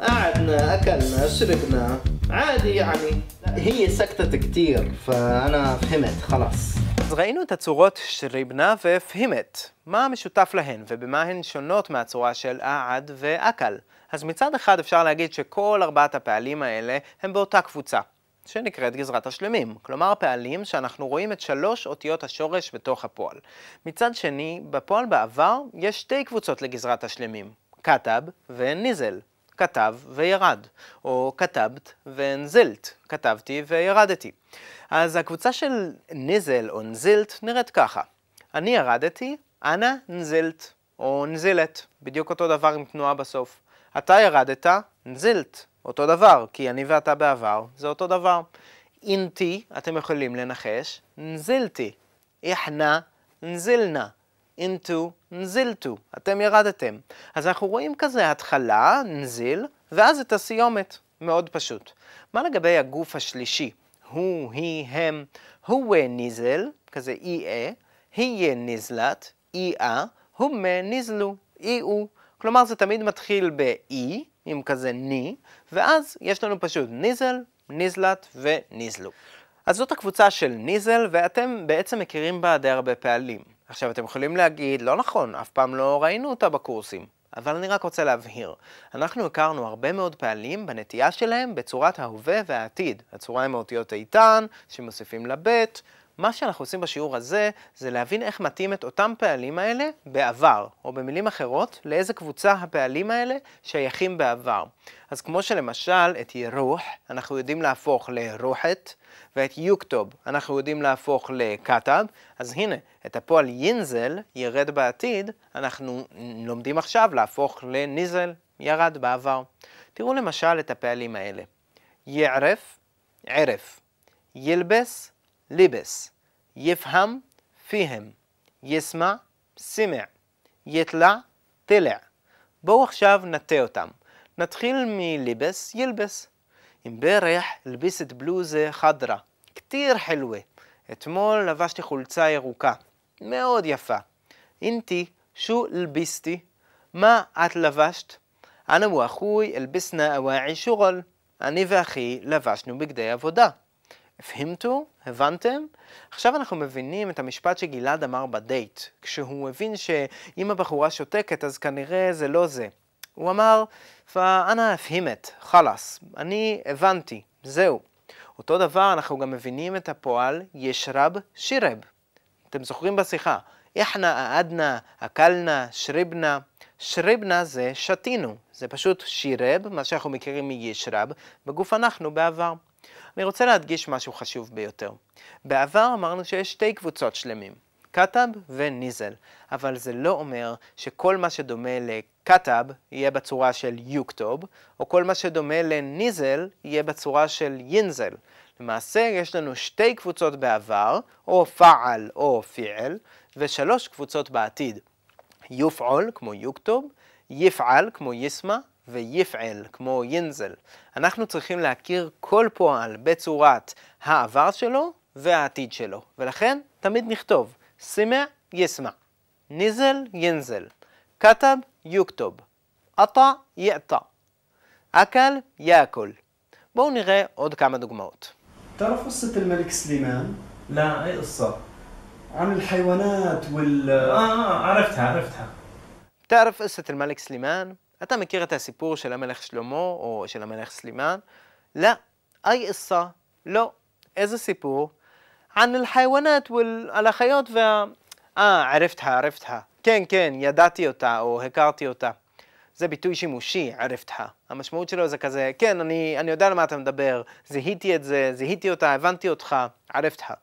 قعدنا أكلنا شربنا عادي يعني هي سكتت كتير فأنا فهمت خلاص אז ראינו את הצורות שריבנה ופהימת, מה המשותף להן ובמה הן שונות מהצורה של אעד ואקל. אז מצד אחד אפשר להגיד שכל ארבעת הפעלים האלה הם באותה קבוצה, שנקראת גזרת השלמים, כלומר פעלים שאנחנו רואים את שלוש אותיות השורש בתוך הפועל. מצד שני, בפועל בעבר יש שתי קבוצות לגזרת השלמים, כתב וניזל. כתב וירד, או כתבת ונזלת, כתבתי וירדתי. אז הקבוצה של ניזל או נזילט נראית ככה. אני ירדתי, אנא נזילט, או נזילת, בדיוק אותו דבר עם תנועה בסוף. אתה ירדת, נזילט, אותו דבר, כי אני ואתה בעבר, זה אותו דבר. אינתי, אתם יכולים לנחש, נזילתי. איחנה, נזילנה. אינטו, נזילטו, אתם ירדתם. אז אנחנו רואים כזה התחלה, נזיל, ואז את הסיומת. מאוד פשוט. מה לגבי הגוף השלישי? הוא, היא, הם, הוא ניזל, כזה אי-אה, היא ניזלת, אי-אה, הוא ניזלו, אי-הוא. כלומר זה תמיד מתחיל באי, עם כזה ני, ואז יש לנו פשוט ניזל, ניזלת וניזלו. אז זאת הקבוצה של ניזל, ואתם בעצם מכירים בה די הרבה פעלים. עכשיו, אתם יכולים להגיד, לא נכון, אף פעם לא ראינו אותה בקורסים. אבל אני רק רוצה להבהיר, אנחנו הכרנו הרבה מאוד פעלים בנטייה שלהם בצורת ההווה והעתיד. הצורה עם האותיות איתן, שמוסיפים לבית. מה שאנחנו עושים בשיעור הזה, זה להבין איך מתאים את אותם פעלים האלה בעבר, או במילים אחרות, לאיזה קבוצה הפעלים האלה שייכים בעבר. אז כמו שלמשל, את ירוח, אנחנו יודעים להפוך לרוחת, ואת יוקטוב אנחנו יודעים להפוך לכתב, אז הנה, את הפועל יינזל, ירד בעתיד, אנחנו לומדים עכשיו להפוך לניזל, ירד בעבר. תראו למשל את הפעלים האלה. יערף, ערף. ילבס, ליבס. יפהם, פיהם. יסמע, סימע. יתלע, תלע. בואו עכשיו נטה אותם. נתחיל מליבס, ילבס. امبارح لبست بلوزة خضرة كتير حلوة אתמול לבשתי חולצה ירוקה, מאוד יפה. אינתי, שו לביסתי? מה את לבשת? אנה ואחוי אלביסנה אוואעי שוגל. אני ואחי לבשנו בגדי עבודה. הפהמתו? הבנתם? עכשיו אנחנו מבינים את המשפט שגלעד אמר בדייט, כשהוא הבין שאם הבחורה שותקת אז כנראה זה לא זה. הוא אמר, פאנה הפהימת, חלאס, אני הבנתי, זהו. אותו דבר אנחנו גם מבינים את הפועל ישרב שירב. אתם זוכרים בשיחה, איחנה, אעדנה, אכלנה, שריבנה. שריבנה זה שתינו, זה פשוט שירב, מה שאנחנו מכירים מישרב, בגוף אנחנו בעבר. אני רוצה להדגיש משהו חשוב ביותר. בעבר אמרנו שיש שתי קבוצות שלמים. כתב וניזל, אבל זה לא אומר שכל מה שדומה לכתב יהיה בצורה של יוקטוב, או כל מה שדומה לניזל יהיה בצורה של יינזל. למעשה יש לנו שתי קבוצות בעבר, או פעל או פיעל, ושלוש קבוצות בעתיד. יופעל כמו יוקטוב, יפעל כמו יסמה, ויפעל כמו יינזל. אנחנו צריכים להכיר כל פועל בצורת העבר שלו והעתיד שלו, ולכן תמיד נכתוב سمع يسمع نزل ينزل كتب يكتب قطع يقطع أكل ياكل בואו נראה עוד כמה דוגמאות. تعرف قصة الملك سليمان لا اي قصة؟ عن الحيوانات وال اه اه عرفتها عرفتها تعرف قصة الملك سليمان? אתה מכיר את הסיפור של המלך שלמה או של המלך סלימאן? לא. אי עיסה? לא. איזה סיפור? ען אל-חיוונאת ועל החיות וה... אה, ערפתה, ערפתה. כן, כן, ידעתי אותה או הכרתי אותה. זה ביטוי שימושי, ערפתה. המשמעות שלו זה כזה, כן, אני, אני יודע על מה אתה מדבר, זיהיתי את זה, זיהיתי אותה, הבנתי אותך, ערפתה.